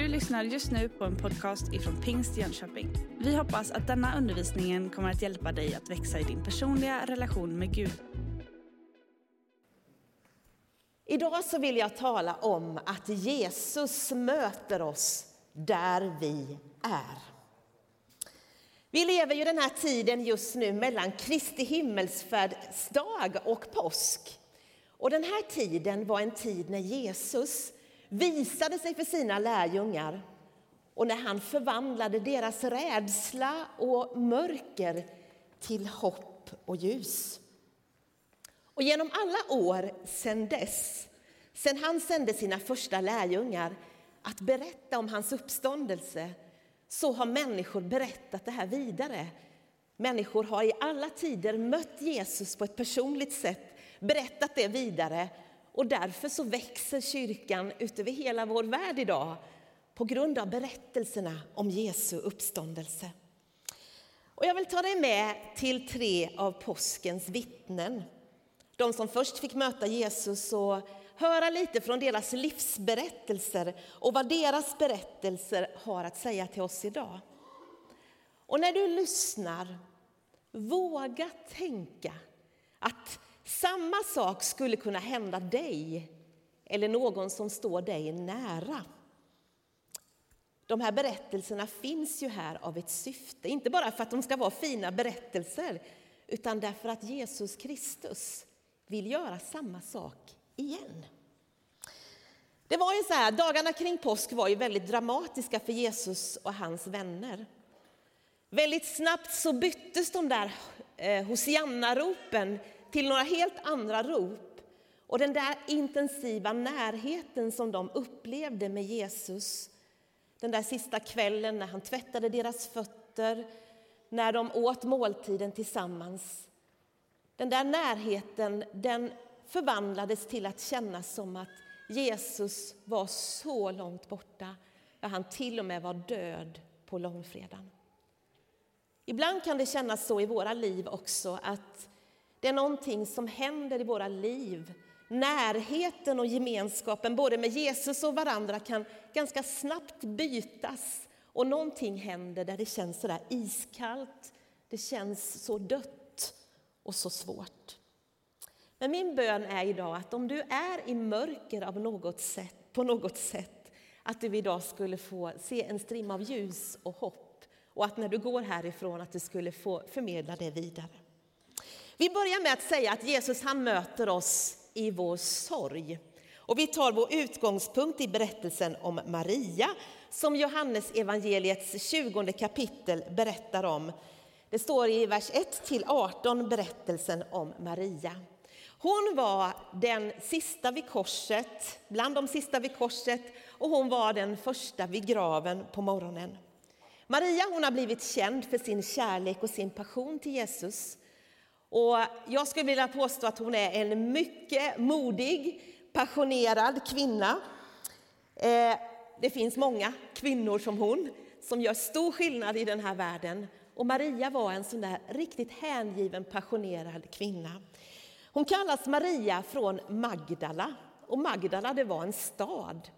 Du lyssnar just nu på en podcast ifrån Pingst Jönköping. Vi hoppas att denna undervisning kommer att hjälpa dig att växa i din personliga relation med Gud. Idag så vill jag tala om att Jesus möter oss där vi är. Vi lever ju den här tiden just nu mellan Kristi himmelsfärdsdag och påsk. Och den här tiden var en tid när Jesus visade sig för sina lärjungar och när han förvandlade deras rädsla och mörker till hopp och ljus. Och genom alla år sedan dess, sedan han sände sina första lärjungar att berätta om hans uppståndelse, så har människor berättat det här vidare. Människor har i alla tider mött Jesus på ett personligt sätt, berättat det vidare och därför så växer kyrkan utöver hela vår värld idag på grund av berättelserna om Jesu uppståndelse. Och jag vill ta dig med till tre av påskens vittnen. De som först fick möta Jesus och höra lite från deras livsberättelser och vad deras berättelser har att säga till oss idag. Och när du lyssnar, våga tänka att samma sak skulle kunna hända dig eller någon som står dig nära. De här berättelserna finns ju här av ett syfte, inte bara för att de ska vara fina berättelser utan därför att Jesus Kristus vill göra samma sak igen. Det var ju så här, dagarna kring påsk var ju väldigt dramatiska för Jesus och hans vänner. Väldigt snabbt så byttes de där eh, Hosianna-ropen till några helt andra rop. Och den där intensiva närheten som de upplevde med Jesus, den där sista kvällen när han tvättade deras fötter, när de åt måltiden tillsammans. Den där närheten, den förvandlades till att kännas som att Jesus var så långt borta, ja, han till och med var död på långfredagen. Ibland kan det kännas så i våra liv också att det är någonting som händer i våra liv. Närheten och gemenskapen både med Jesus och varandra kan ganska snabbt bytas och någonting händer där det känns så där iskallt, det känns så dött och så svårt. Men min bön är idag att om du är i mörker av något sätt, på något sätt, att du idag skulle få se en strimma av ljus och hopp och att när du går härifrån att du skulle få förmedla det vidare. Vi börjar med att säga att Jesus han möter oss i vår sorg. Och vi tar vår utgångspunkt i berättelsen om Maria som Johannes evangeliets 20 kapitel berättar om. Det står i vers 1 till 18 berättelsen om Maria. Hon var den sista vid korset, bland de sista vid korset och hon var den första vid graven på morgonen. Maria hon har blivit känd för sin kärlek och sin passion till Jesus. Och jag skulle vilja påstå att hon är en mycket modig, passionerad kvinna. Eh, det finns många kvinnor som hon som gör stor skillnad i den här världen. Och Maria var en sån där riktigt hängiven, passionerad kvinna. Hon kallas Maria från Magdala. Och Magdala det var en stad.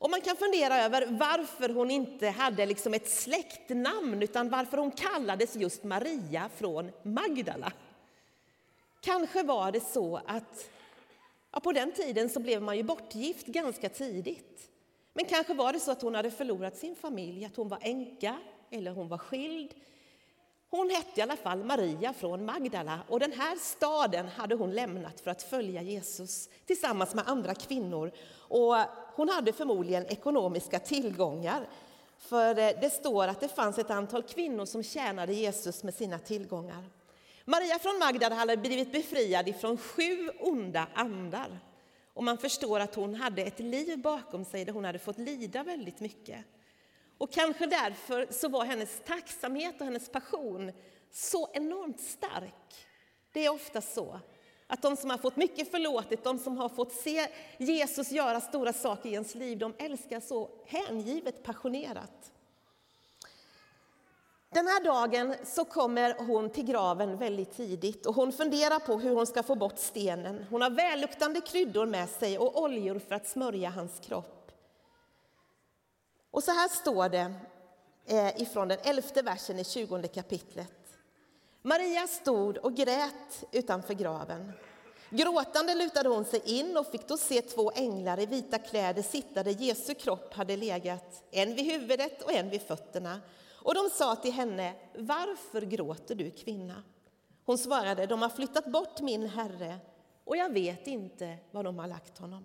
Och man kan fundera över varför hon inte hade liksom ett släktnamn utan varför hon kallades just Maria från Magdala. Kanske var det så att ja, på den tiden så blev man ju bortgift ganska tidigt. Men kanske var det så att hon hade förlorat sin familj, att hon var änka eller hon var skild hon hette i alla fall Maria från Magdala och den här staden hade hon lämnat för att följa Jesus tillsammans med andra kvinnor. Och hon hade förmodligen ekonomiska tillgångar. För eh, det står att det fanns ett antal kvinnor som tjänade Jesus med sina tillgångar. Maria från Magdala hade blivit befriad ifrån sju onda andar. Och man förstår att hon hade ett liv bakom sig där hon hade fått lida väldigt mycket. Och kanske därför så var hennes tacksamhet och hennes passion så enormt stark. Det är ofta så att de som har fått mycket förlåtet, de som har fått se Jesus göra stora saker i ens liv, de älskar så hängivet, passionerat. Den här dagen så kommer hon till graven väldigt tidigt och hon funderar på hur hon ska få bort stenen. Hon har välluktande kryddor med sig och oljor för att smörja hans kropp. Och så här står det eh, ifrån den elfte versen i tjugonde kapitlet. Maria stod och grät utanför graven. Gråtande lutade hon sig in och fick då se två änglar i vita kläder sitta där Jesu kropp hade legat, en vid huvudet och en vid fötterna. Och de sa till henne, varför gråter du kvinna? Hon svarade, de har flyttat bort min herre och jag vet inte var de har lagt honom.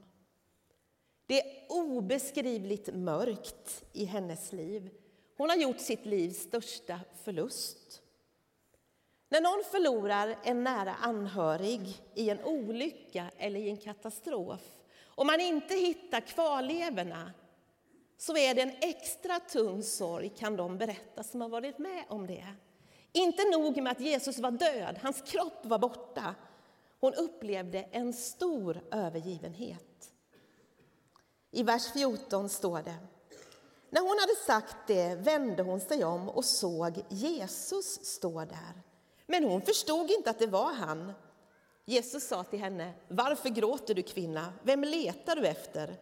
Det är obeskrivligt mörkt i hennes liv. Hon har gjort sitt livs största förlust. När någon förlorar en nära anhörig i en olycka eller i en katastrof och man inte hittar kvarlevorna så är det en extra tung sorg, kan de berätta som har varit med om det. Inte nog med att Jesus var död, hans kropp var borta. Hon upplevde en stor övergivenhet. I vers 14 står det när hon hade sagt det vände hon sig om och såg Jesus stå där. Men hon förstod inte att det var han. Jesus sa till henne, varför gråter du kvinna? Vem letar du efter?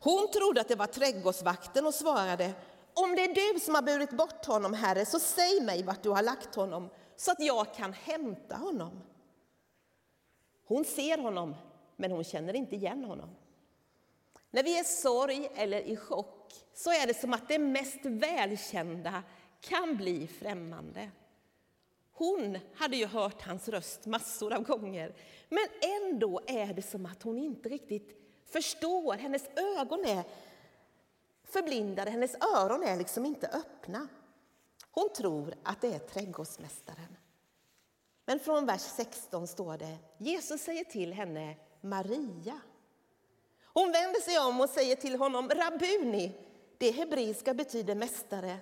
Hon trodde att det var trädgårdsvakten och svarade, om det är du som har burit bort honom, Herre, så säg mig vart du har lagt honom så att jag kan hämta honom. Hon ser honom, men hon känner inte igen honom. När vi är i sorg eller i chock så är det som att det mest välkända kan bli främmande. Hon hade ju hört hans röst massor av gånger, men ändå är det som att hon inte riktigt förstår. Hennes ögon är förblindade, hennes öron är liksom inte öppna. Hon tror att det är trädgårdsmästaren. Men från vers 16 står det, Jesus säger till henne Maria. Hon vänder sig om och säger till honom Rabuni, det hebreiska betyder mästare.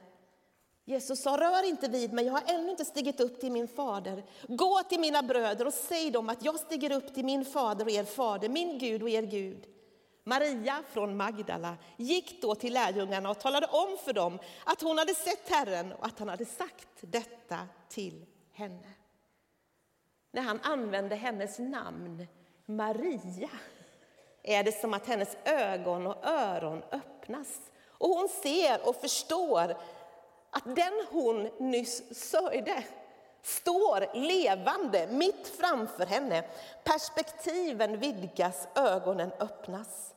Jesus sa, rör inte vid mig, jag har ännu inte stigit upp till min fader. Gå till mina bröder och säg dem att jag stiger upp till min fader och er fader, min Gud och er Gud. Maria från Magdala gick då till lärjungarna och talade om för dem att hon hade sett Herren och att han hade sagt detta till henne. När han använde hennes namn, Maria, är det som att hennes ögon och öron öppnas och hon ser och förstår att den hon nyss sörjde står levande mitt framför henne. Perspektiven vidgas, ögonen öppnas.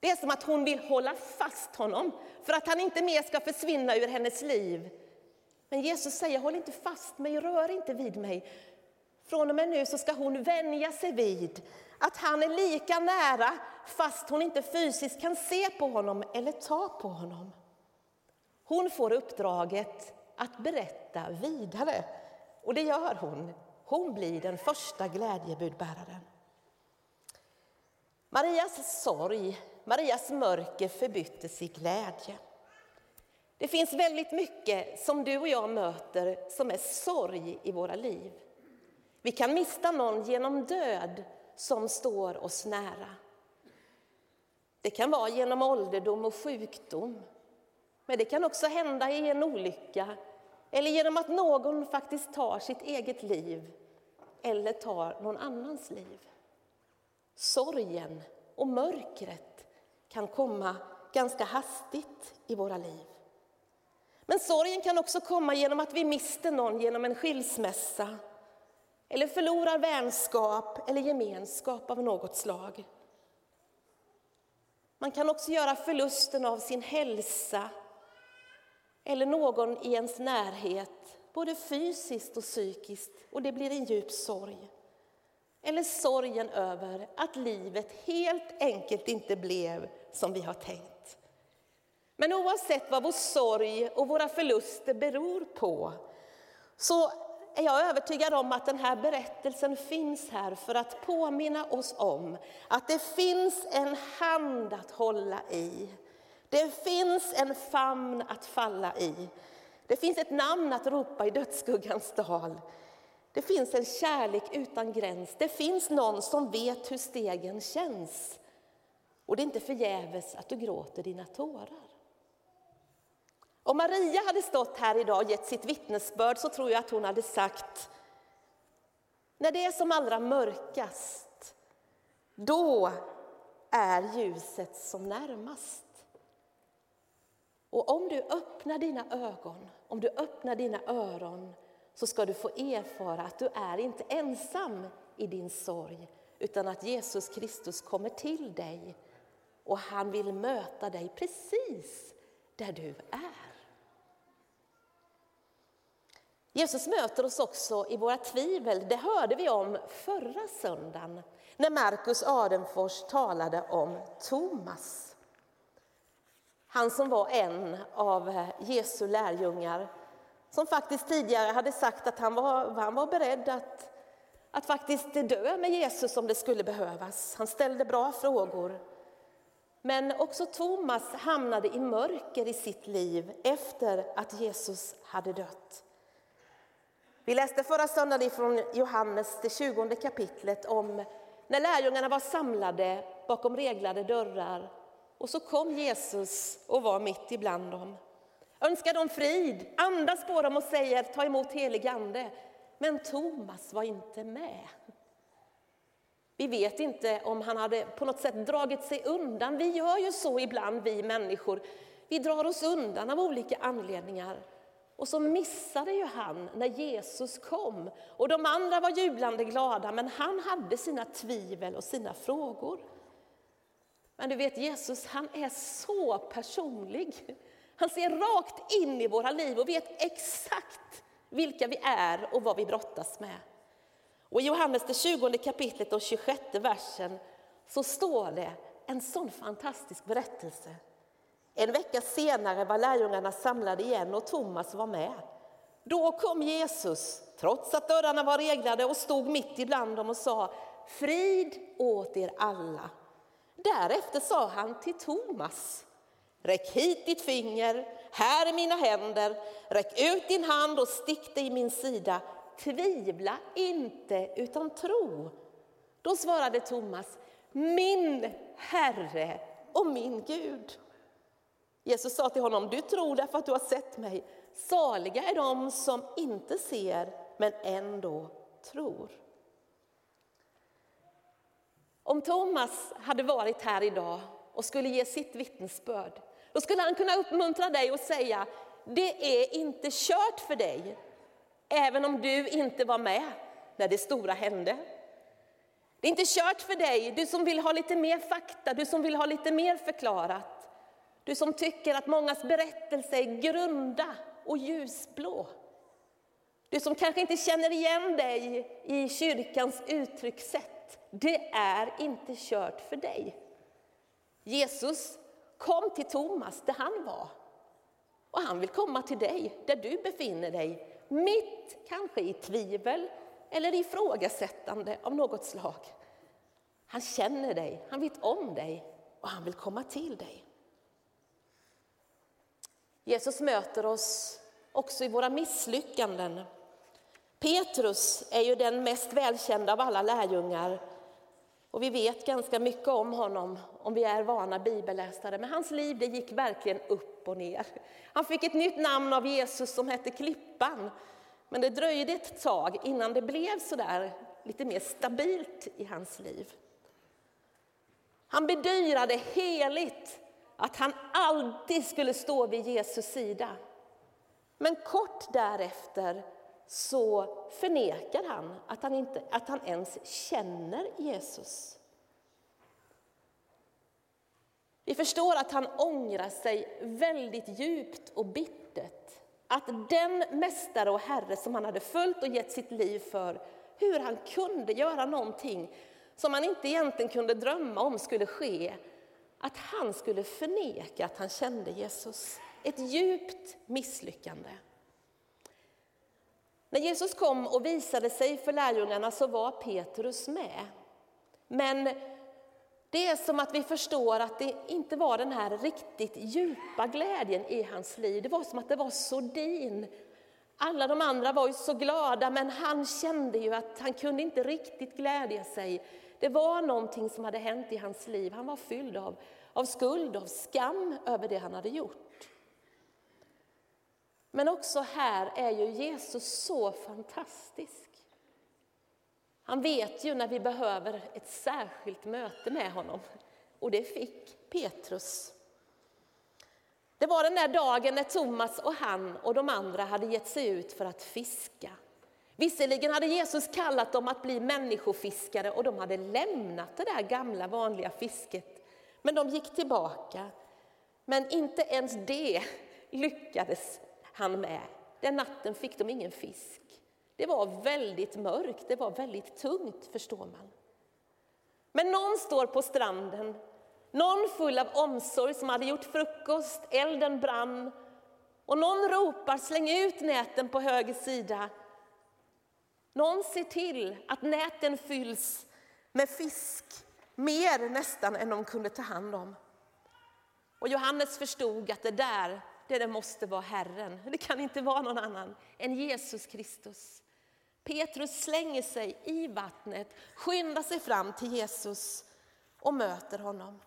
Det är som att hon vill hålla fast honom för att han inte mer ska försvinna ur hennes liv. Men Jesus säger, håll inte fast mig, rör inte vid mig. Från och med nu så ska hon vänja sig vid att han är lika nära fast hon inte fysiskt kan se på honom eller ta på honom. Hon får uppdraget att berätta vidare och det gör hon. Hon blir den första glädjebudbäraren. Marias sorg, Marias mörker förbyttes i glädje. Det finns väldigt mycket som du och jag möter som är sorg i våra liv. Vi kan mista någon genom död som står oss nära. Det kan vara genom ålderdom och sjukdom. Men det kan också hända i en olycka eller genom att någon faktiskt tar sitt eget liv eller tar någon annans liv. Sorgen och mörkret kan komma ganska hastigt i våra liv. Men sorgen kan också komma genom att vi mister någon genom en skilsmässa eller förlorar vänskap eller gemenskap av något slag. Man kan också göra förlusten av sin hälsa eller någon i ens närhet, både fysiskt och psykiskt, och det blir en djup sorg. Eller sorgen över att livet helt enkelt inte blev som vi har tänkt. Men oavsett vad vår sorg och våra förluster beror på så är jag övertygad om att den här berättelsen finns här för att påminna oss om att det finns en hand att hålla i. Det finns en famn att falla i. Det finns ett namn att ropa i dödsskuggans dal. Det finns en kärlek utan gräns. Det finns någon som vet hur stegen känns. Och det är inte förgäves att du gråter dina tårar. Om Maria hade stått här idag och gett sitt vittnesbörd så tror jag att hon hade sagt när det är som allra mörkast, då är ljuset som närmast. Och om du öppnar dina ögon, om du öppnar dina öron så ska du få erfara att du är inte ensam i din sorg utan att Jesus Kristus kommer till dig och han vill möta dig precis där du är. Jesus möter oss också i våra tvivel. Det hörde vi om förra söndagen när Markus Adenfors talade om Thomas. Han som var en av Jesu lärjungar som faktiskt tidigare hade sagt att han var, han var beredd att, att faktiskt dö med Jesus om det skulle behövas. Han ställde bra frågor. Men också Thomas hamnade i mörker i sitt liv efter att Jesus hade dött. Vi läste förra söndagen från Johannes, det 20 kapitlet, om när lärjungarna var samlade bakom reglade dörrar och så kom Jesus och var mitt ibland dem. Önskar dem frid, andas på dem och säger ta emot helig ande. Men Thomas var inte med. Vi vet inte om han hade på något sätt dragit sig undan. Vi gör ju så ibland, vi människor. Vi drar oss undan av olika anledningar. Och så missade ju han när Jesus kom. Och de andra var jublande glada, men han hade sina tvivel och sina frågor. Men du vet, Jesus han är så personlig. Han ser rakt in i våra liv och vet exakt vilka vi är och vad vi brottas med. Och I Johannes det 20 kapitlet och 26 versen så står det en sån fantastisk berättelse. En vecka senare var lärjungarna samlade igen och Thomas var med. Då kom Jesus, trots att dörrarna var reglade, och stod mitt ibland dem och sa Frid åt er alla. Därefter sa han till Thomas Räck hit ditt finger, här är mina händer, räck ut din hand och stick dig i min sida. Tvivla inte, utan tro. Då svarade Thomas, min Herre och min Gud. Jesus sa till honom, du tror därför att du har sett mig. Saliga är de som inte ser, men ändå tror. Om Thomas hade varit här idag och skulle ge sitt vittnesbörd, då skulle han kunna uppmuntra dig och säga, det är inte kört för dig, även om du inte var med när det stora hände. Det är inte kört för dig, du som vill ha lite mer fakta, du som vill ha lite mer förklarat. Du som tycker att mångas berättelse är grunda och ljusblå. Du som kanske inte känner igen dig i kyrkans uttryckssätt. Det är inte kört för dig. Jesus kom till Thomas där han var. Och han vill komma till dig där du befinner dig. Mitt kanske i tvivel eller ifrågasättande av något slag. Han känner dig, han vet om dig och han vill komma till dig. Jesus möter oss också i våra misslyckanden. Petrus är ju den mest välkända av alla lärjungar. Och vi vet ganska mycket om honom om vi är vana bibelläsare. Men hans liv det gick verkligen upp och ner. Han fick ett nytt namn av Jesus som hette Klippan. Men det dröjde ett tag innan det blev så där lite mer stabilt i hans liv. Han bedyrade heligt att han alltid skulle stå vid Jesus sida. Men kort därefter så förnekar han att han, inte, att han ens känner Jesus. Vi förstår att han ångrar sig väldigt djupt och bittert. Att den mästare och herre som han hade följt och gett sitt liv för, hur han kunde göra någonting som han inte egentligen kunde drömma om skulle ske, att han skulle förneka att han kände Jesus. Ett djupt misslyckande. När Jesus kom och visade sig för lärjungarna så var Petrus med. Men det är som att vi förstår att det inte var den här riktigt djupa glädjen i hans liv. Det var som att det var sordin. Alla de andra var ju så glada, men han kände ju att han kunde inte riktigt glädja sig det var någonting som hade hänt i hans liv. Han var fylld av, av skuld, av skam över det han hade gjort. Men också här är ju Jesus så fantastisk. Han vet ju när vi behöver ett särskilt möte med honom. Och det fick Petrus. Det var den där dagen när Thomas och han och de andra hade gett sig ut för att fiska. Visserligen hade Jesus kallat dem att bli människofiskare och de hade lämnat det där gamla vanliga fisket. Men de gick tillbaka. Men inte ens det lyckades han med. Den natten fick de ingen fisk. Det var väldigt mörkt, det var väldigt tungt förstår man. Men någon står på stranden, någon full av omsorg som hade gjort frukost, elden brann och någon ropar släng ut näten på höger sida. Någon ser till att näten fylls med fisk, mer nästan än de kunde ta hand om. Och Johannes förstod att det där, det, där måste vara Herren. Det kan inte vara någon annan än Jesus Kristus. Petrus slänger sig i vattnet, skyndar sig fram till Jesus och möter honom.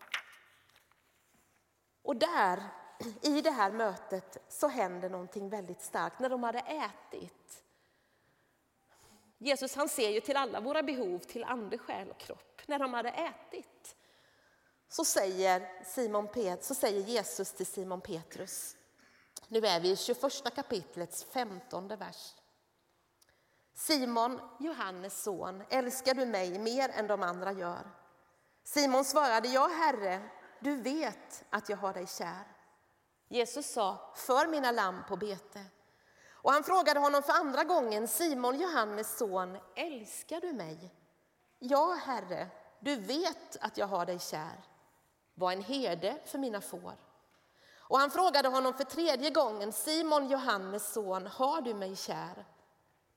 Och där, i det här mötet, så händer någonting väldigt starkt. När de hade ätit. Jesus han ser ju till alla våra behov, till ande, själ och kropp. När de hade ätit så säger, Simon Pet, så säger Jesus till Simon Petrus, nu är vi i 21 kapitlets 15 vers. Simon, Johannes son, älskar du mig mer än de andra gör? Simon svarade, ja Herre, du vet att jag har dig kär. Jesus sa, för mina lamm på bete. Och han frågade honom för andra gången, Simon, Johannes son, älskar du mig? Ja, Herre, du vet att jag har dig kär. Var en herde för mina får. Och han frågade honom för tredje gången, Simon, Johannes son, har du mig kär?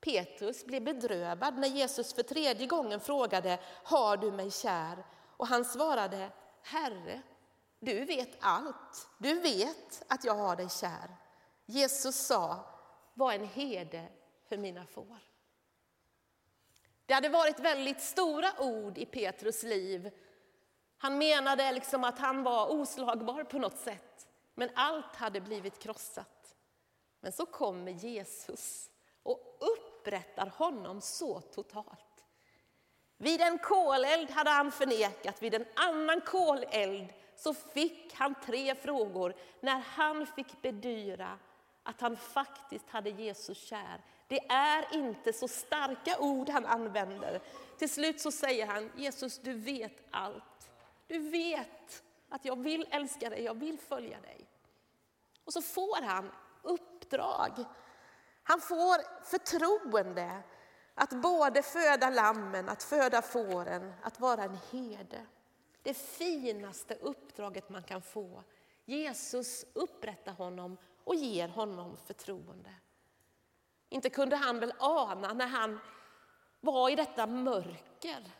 Petrus blev bedrövad när Jesus för tredje gången frågade, har du mig kär? Och han svarade, Herre, du vet allt. Du vet att jag har dig kär. Jesus sa, var en herde för mina får. Det hade varit väldigt stora ord i Petrus liv. Han menade liksom att han var oslagbar på något sätt. Men allt hade blivit krossat. Men så kommer Jesus och upprättar honom så totalt. Vid en koleld hade han förnekat, vid en annan koleld så fick han tre frågor när han fick bedyra att han faktiskt hade Jesus kär. Det är inte så starka ord han använder. Till slut så säger han, Jesus du vet allt. Du vet att jag vill älska dig, jag vill följa dig. Och så får han uppdrag. Han får förtroende att både föda lammen, att föda fåren, att vara en herde. Det finaste uppdraget man kan få. Jesus upprättar honom och ger honom förtroende. Inte kunde han väl ana när han var i detta mörker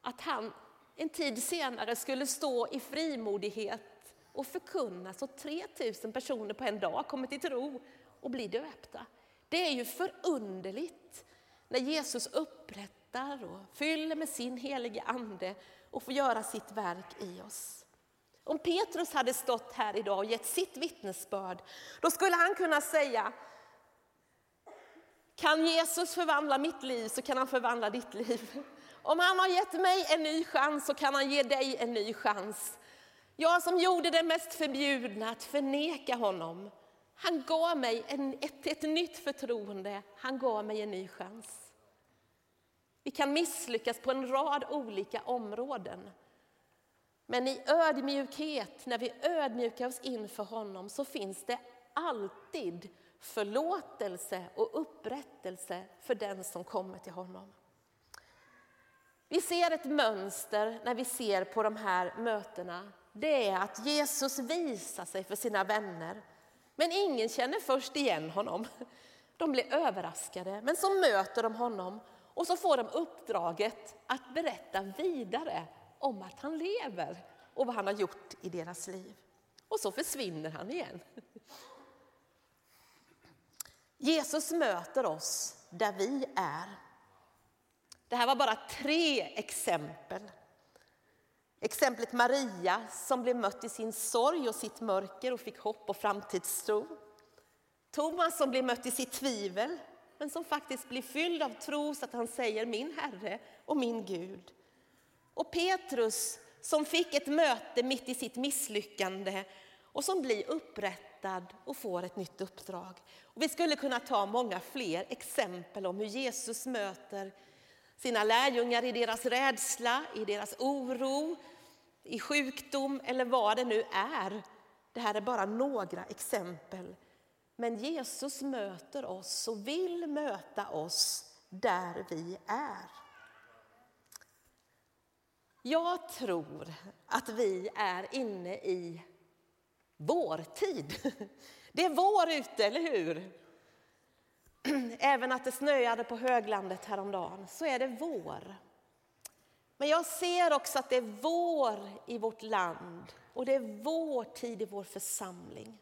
att han en tid senare skulle stå i frimodighet och förkunna så 3000 personer på en dag kommer till tro och blir döpta. Det är ju förunderligt när Jesus upprättar och fyller med sin helige ande och får göra sitt verk i oss. Om Petrus hade stått här idag och gett sitt vittnesbörd, då skulle han kunna säga kan Jesus förvandla mitt liv så kan han förvandla ditt liv. Om han har gett mig en ny chans så kan han ge dig en ny chans. Jag som gjorde det mest förbjudna, att förneka honom. Han gav mig en, ett, ett nytt förtroende, han gav mig en ny chans. Vi kan misslyckas på en rad olika områden. Men i ödmjukhet, när vi ödmjukar oss inför honom, så finns det alltid förlåtelse och upprättelse för den som kommer till honom. Vi ser ett mönster när vi ser på de här mötena. Det är att Jesus visar sig för sina vänner. Men ingen känner först igen honom. De blir överraskade, men så möter de honom och så får de uppdraget att berätta vidare om att han lever och vad han har gjort i deras liv. Och så försvinner han igen. Jesus möter oss där vi är. Det här var bara tre exempel. Exemplet Maria som blev mött i sin sorg och sitt mörker och fick hopp och framtidstro. Thomas som blev mött i sitt tvivel men som faktiskt blir fylld av tro så att han säger min Herre och min Gud. Och Petrus som fick ett möte mitt i sitt misslyckande och som blir upprättad och får ett nytt uppdrag. Och vi skulle kunna ta många fler exempel om hur Jesus möter sina lärjungar i deras rädsla, i deras oro, i sjukdom eller vad det nu är. Det här är bara några exempel. Men Jesus möter oss och vill möta oss där vi är. Jag tror att vi är inne i vårtid. Det är vår ute, eller hur? Även att det snöade på höglandet häromdagen, så är det vår. Men jag ser också att det är vår i vårt land och det är vår tid i vår församling.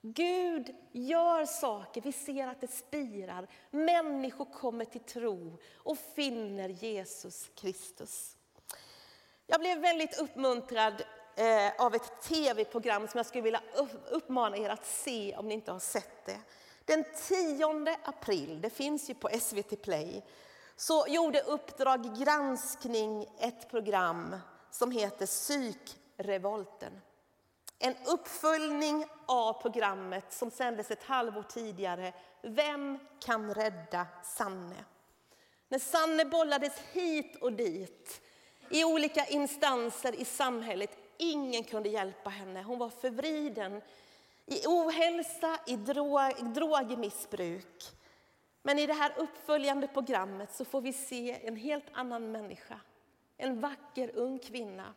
Gud gör saker, vi ser att det spirar. Människor kommer till tro och finner Jesus Kristus. Jag blev väldigt uppmuntrad eh, av ett tv-program som jag skulle vilja uppmana er att se om ni inte har sett det. Den 10 april, det finns ju på SVT Play, så gjorde Uppdrag granskning ett program som heter Psykrevolten. En uppföljning av programmet som sändes ett halvår tidigare, Vem kan rädda Sanne? När Sanne bollades hit och dit i olika instanser i samhället, ingen kunde hjälpa henne. Hon var förvriden i ohälsa, i drogmissbruk. Men i det här uppföljande programmet så får vi se en helt annan människa. En vacker ung kvinna.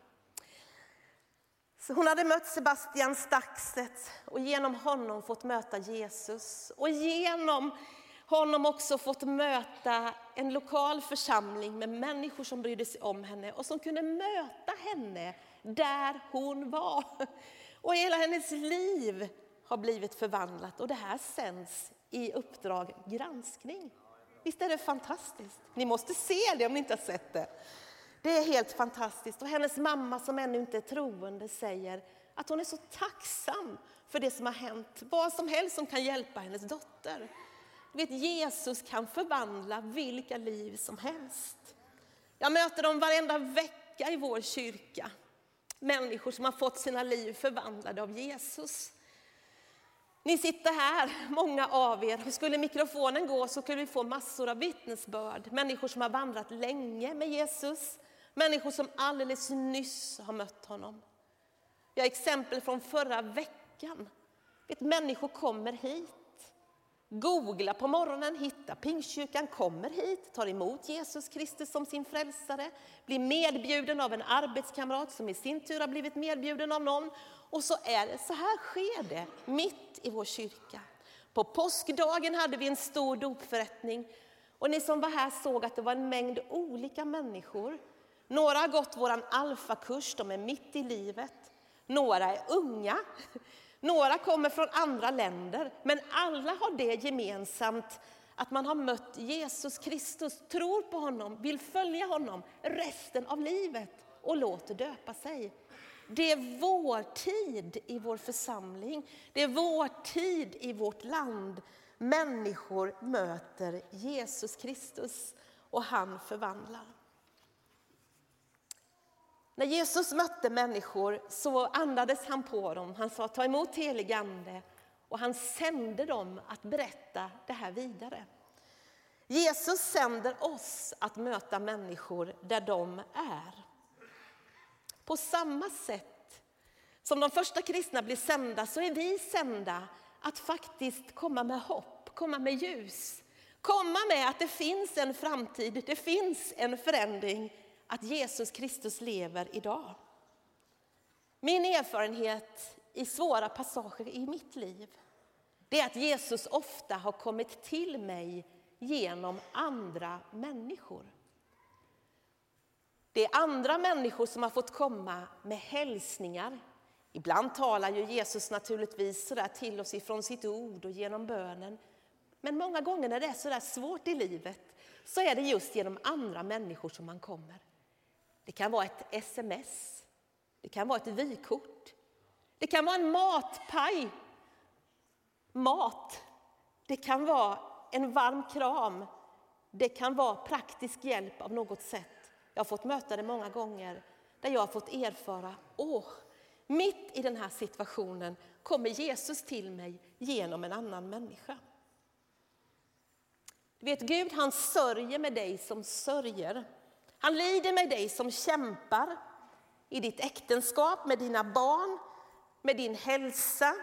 Så hon hade mött Sebastian Staxet och genom honom fått möta Jesus. Och genom honom också fått möta en lokal församling med människor som brydde sig om henne och som kunde möta henne där hon var. Och hela hennes liv har blivit förvandlat och det här sänds i Uppdrag granskning. Visst är det fantastiskt? Ni måste se det om ni inte har sett det. Det är helt fantastiskt. Och hennes mamma som ännu inte är troende säger att hon är så tacksam för det som har hänt. Vad som helst som kan hjälpa hennes dotter. Du vet, Jesus kan förvandla vilka liv som helst. Jag möter dem varenda vecka i vår kyrka. Människor som har fått sina liv förvandlade av Jesus. Ni sitter här, många av er. Skulle mikrofonen gå så skulle vi få massor av vittnesbörd. Människor som har vandrat länge med Jesus. Människor som alldeles nyss har mött honom. Vi har exempel från förra veckan. Vet, människor kommer hit. Googla på morgonen, hitta Pingstkyrkan, kommer hit, tar emot Jesus Kristus som sin frälsare, blir medbjuden av en arbetskamrat som i sin tur har blivit medbjuden av någon. Och så är det, så här sker det mitt i vår kyrka. På påskdagen hade vi en stor dopförrättning och ni som var här såg att det var en mängd olika människor. Några har gått vår alfakurs, de är mitt i livet. Några är unga, några kommer från andra länder, men alla har det gemensamt att man har mött Jesus Kristus, tror på honom, vill följa honom resten av livet och låter döpa sig. Det är vår tid i vår församling, det är vår tid i vårt land. Människor möter Jesus Kristus och han förvandlar. När Jesus mötte människor så andades han på dem. Han sa ta emot helig ande och han sände dem att berätta det här vidare. Jesus sänder oss att möta människor där de är. På samma sätt som de första kristna blir sända så är vi sända att faktiskt komma med hopp, komma med ljus. Komma med att det finns en framtid, det finns en förändring att Jesus Kristus lever idag. Min erfarenhet i svåra passager i mitt liv det är att Jesus ofta har kommit till mig genom andra människor. Det är andra människor som har fått komma med hälsningar. Ibland talar ju Jesus naturligtvis sådär till oss ifrån sitt ord och genom bönen. Men många gånger när det är sådär svårt i livet så är det just genom andra människor som man kommer. Det kan vara ett sms, det kan vara ett vykort, det kan vara en matpaj, mat, det kan vara en varm kram, det kan vara praktisk hjälp av något sätt. Jag har fått möta det många gånger där jag har fått erfara, åh, mitt i den här situationen kommer Jesus till mig genom en annan människa. Du vet, Gud han sörjer med dig som sörjer. Han lider med dig som kämpar i ditt äktenskap, med dina barn, med din hälsa.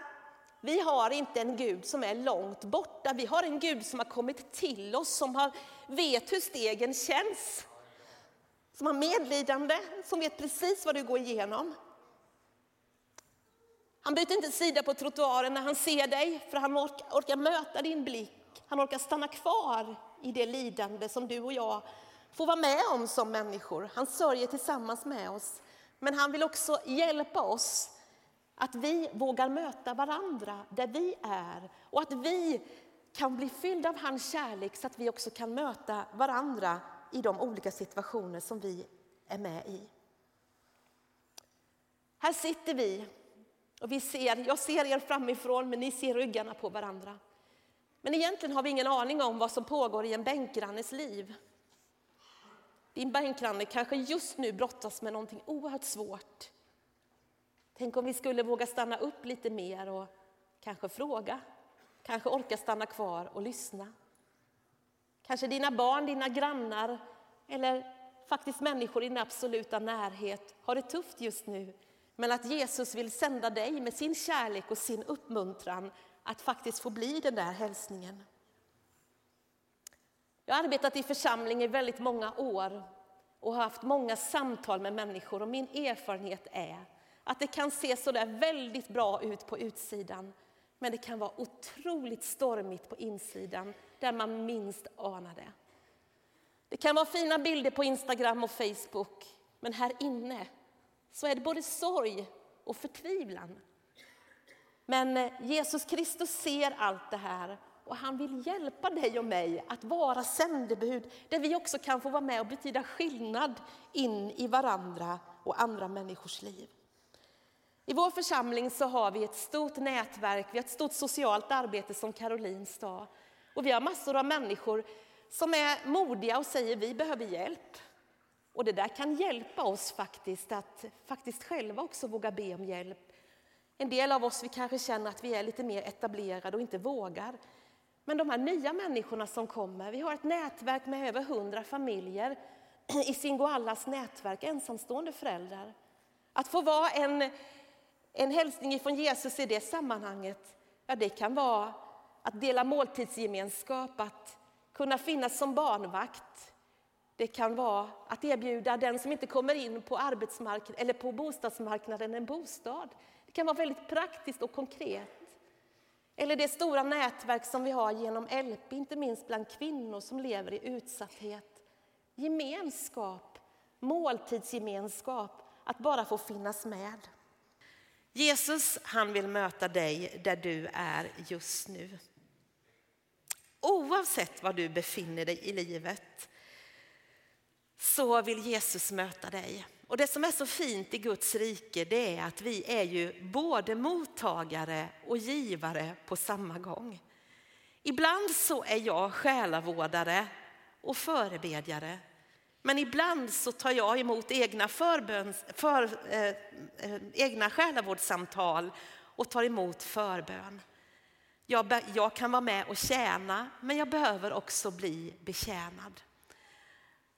Vi har inte en Gud som är långt borta. Vi har en Gud som har kommit till oss, som har, vet hur stegen känns. Som har medlidande, som vet precis vad du går igenom. Han byter inte sida på trottoaren när han ser dig, för han orkar, orkar möta din blick. Han orkar stanna kvar i det lidande som du och jag får vara med om som människor. Han sörjer tillsammans med oss. Men han vill också hjälpa oss att vi vågar möta varandra där vi är och att vi kan bli fyllda av hans kärlek så att vi också kan möta varandra i de olika situationer som vi är med i. Här sitter vi och vi ser, jag ser er framifrån men ni ser ryggarna på varandra. Men egentligen har vi ingen aning om vad som pågår i en bänkgrannes liv. Din bänkgranne kanske just nu brottas med någonting oerhört svårt. Tänk om vi skulle våga stanna upp lite mer och kanske fråga, kanske orka stanna kvar och lyssna. Kanske dina barn, dina grannar eller faktiskt människor i din absoluta närhet har det tufft just nu. Men att Jesus vill sända dig med sin kärlek och sin uppmuntran att faktiskt få bli den där hälsningen. Jag har arbetat i församling i väldigt många år och har haft många samtal med människor och min erfarenhet är att det kan se sådär väldigt bra ut på utsidan men det kan vara otroligt stormigt på insidan där man minst anar det. Det kan vara fina bilder på Instagram och Facebook men här inne så är det både sorg och förtvivlan. Men eh, Jesus Kristus ser allt det här och han vill hjälpa dig och mig att vara sändebud där vi också kan få vara med och betyda skillnad in i varandra och andra människors liv. I vår församling så har vi ett stort nätverk, vi har ett stort socialt arbete som Caroline sa. Och vi har massor av människor som är modiga och säger vi behöver hjälp. Och det där kan hjälpa oss faktiskt att faktiskt själva också våga be om hjälp. En del av oss vi kanske känner att vi är lite mer etablerade och inte vågar. Men de här nya människorna som kommer, vi har ett nätverk med över hundra familjer i Singoallas nätverk, ensamstående föräldrar. Att få vara en, en hälsning från Jesus i det sammanhanget, ja det kan vara att dela måltidsgemenskap, att kunna finnas som barnvakt. Det kan vara att erbjuda den som inte kommer in på arbetsmarknaden eller på bostadsmarknaden en bostad. Det kan vara väldigt praktiskt och konkret. Eller det stora nätverk som vi har genom LP, inte minst bland kvinnor som lever i utsatthet. Gemenskap, måltidsgemenskap, att bara få finnas med. Jesus han vill möta dig där du är just nu. Oavsett var du befinner dig i livet så vill Jesus möta dig. Och det som är så fint i Guds rike det är att vi är ju både mottagare och givare på samma gång. Ibland så är jag själavårdare och förebedjare. Men ibland så tar jag emot egna, förböns, för, eh, eh, egna själavårdssamtal och tar emot förbön. Jag, jag kan vara med och tjäna, men jag behöver också bli betjänad.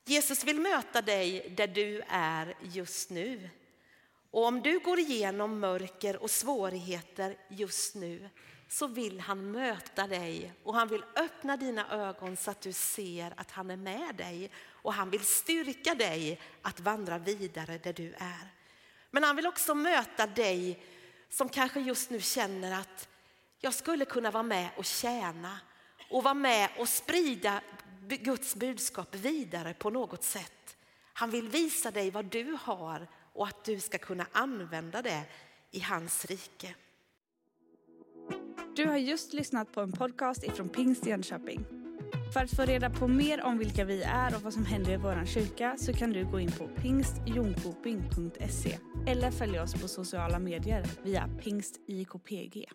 Jesus vill möta dig där du är just nu. Och om du går igenom mörker och svårigheter just nu så vill han möta dig och han vill öppna dina ögon så att du ser att han är med dig och han vill styrka dig att vandra vidare där du är. Men han vill också möta dig som kanske just nu känner att jag skulle kunna vara med och tjäna och vara med och sprida Guds budskap vidare på något sätt. Han vill visa dig vad du har och att du ska kunna använda det i hans rike. Du har just lyssnat på en podcast ifrån Pingst Jönköping. För att få reda på mer om vilka vi är och vad som händer i vår kyrka så kan du gå in på pingstjonkoping.se eller följa oss på sociala medier via pingstjkpg.